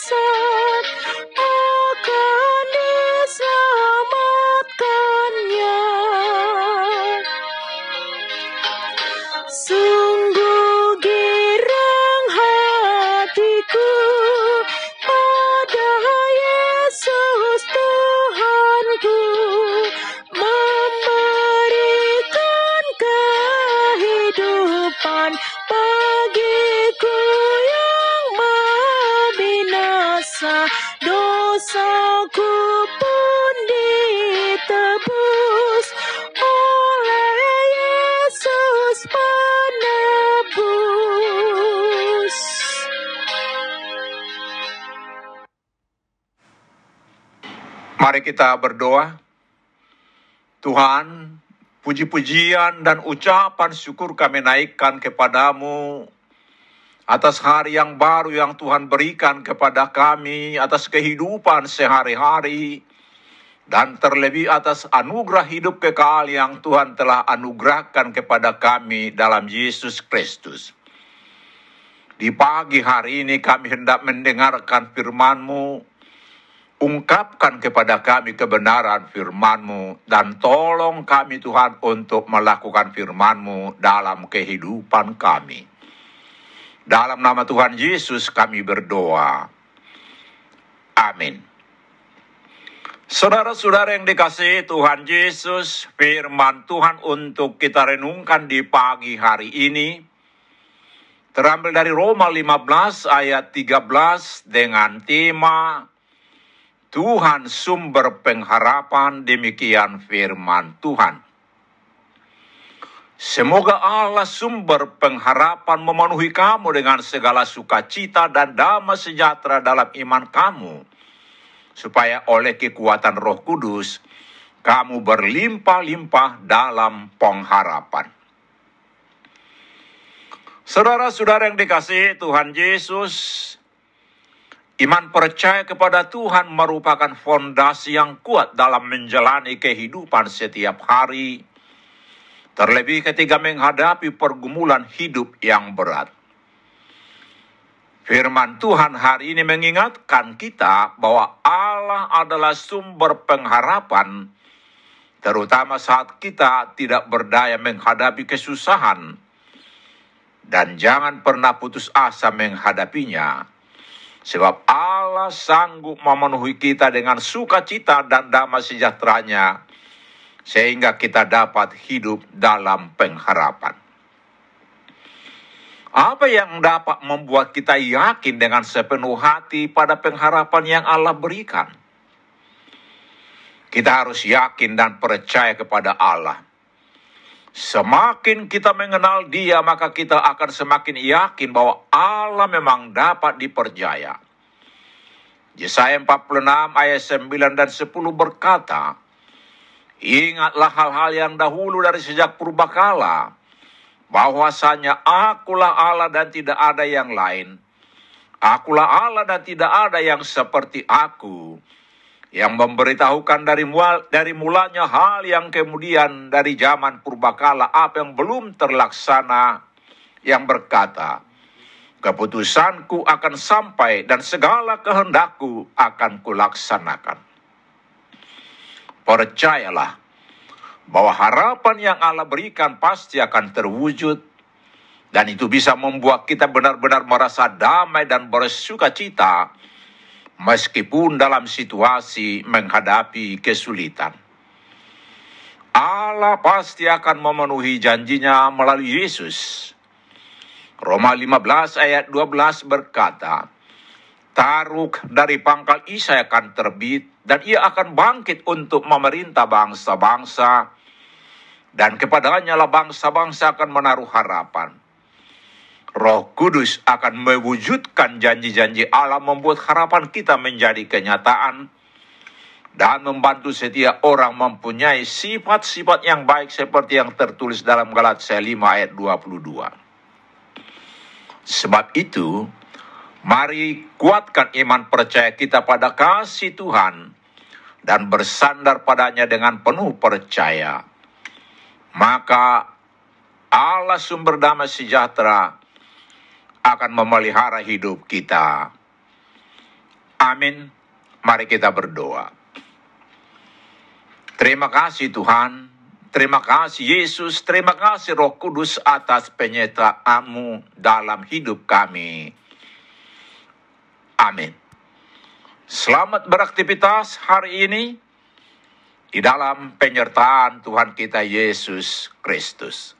sun. Mari kita berdoa. Tuhan, puji-pujian dan ucapan syukur kami naikkan kepadamu atas hari yang baru yang Tuhan berikan kepada kami, atas kehidupan sehari-hari, dan terlebih atas anugerah hidup kekal yang Tuhan telah anugerahkan kepada kami dalam Yesus Kristus. Di pagi hari ini kami hendak mendengarkan firman-Mu, ungkapkan kepada kami kebenaran firman-Mu dan tolong kami Tuhan untuk melakukan firman-Mu dalam kehidupan kami. Dalam nama Tuhan Yesus kami berdoa. Amin. Saudara-saudara yang dikasihi Tuhan Yesus, firman Tuhan untuk kita renungkan di pagi hari ini terambil dari Roma 15 ayat 13 dengan tema Tuhan sumber pengharapan, demikian firman Tuhan. Semoga Allah sumber pengharapan memenuhi kamu dengan segala sukacita dan damai sejahtera dalam iman kamu, supaya oleh kekuatan Roh Kudus kamu berlimpah-limpah dalam pengharapan. Saudara-saudara yang dikasihi Tuhan Yesus, Iman percaya kepada Tuhan merupakan fondasi yang kuat dalam menjalani kehidupan setiap hari, terlebih ketika menghadapi pergumulan hidup yang berat. Firman Tuhan hari ini mengingatkan kita bahwa Allah adalah sumber pengharapan, terutama saat kita tidak berdaya menghadapi kesusahan, dan jangan pernah putus asa menghadapinya Sebab Allah sanggup memenuhi kita dengan sukacita dan damai sejahteranya sehingga kita dapat hidup dalam pengharapan. Apa yang dapat membuat kita yakin dengan sepenuh hati pada pengharapan yang Allah berikan? Kita harus yakin dan percaya kepada Allah. Semakin kita mengenal Dia, maka kita akan semakin yakin bahwa Allah memang dapat dipercaya. Yesaya 46 ayat 9 dan 10 berkata, Ingatlah hal-hal yang dahulu dari sejak purbakala, bahwasanya akulah Allah dan tidak ada yang lain. Akulah Allah dan tidak ada yang seperti aku yang memberitahukan dari mul dari mulanya hal yang kemudian dari zaman purbakala apa yang belum terlaksana yang berkata keputusanku akan sampai dan segala kehendakku akan kulaksanakan. Percayalah bahwa harapan yang Allah berikan pasti akan terwujud dan itu bisa membuat kita benar-benar merasa damai dan bersuka cita meskipun dalam situasi menghadapi kesulitan. Allah pasti akan memenuhi janjinya melalui Yesus. Roma 15 ayat 12 berkata, Taruk dari pangkal Isa akan terbit dan ia akan bangkit untuk memerintah bangsa-bangsa dan kepadanya lah bangsa-bangsa akan menaruh harapan. Roh Kudus akan mewujudkan janji-janji Allah membuat harapan kita menjadi kenyataan dan membantu setiap orang mempunyai sifat-sifat yang baik seperti yang tertulis dalam Galatia 5 ayat 22. Sebab itu, mari kuatkan iman percaya kita pada kasih Tuhan dan bersandar padanya dengan penuh percaya maka Allah sumber damai sejahtera akan memelihara hidup kita. Amin. Mari kita berdoa. Terima kasih Tuhan. Terima kasih Yesus. Terima kasih Roh Kudus atas penyertaanmu dalam hidup kami. Amin. Selamat beraktivitas hari ini di dalam penyertaan Tuhan kita Yesus Kristus.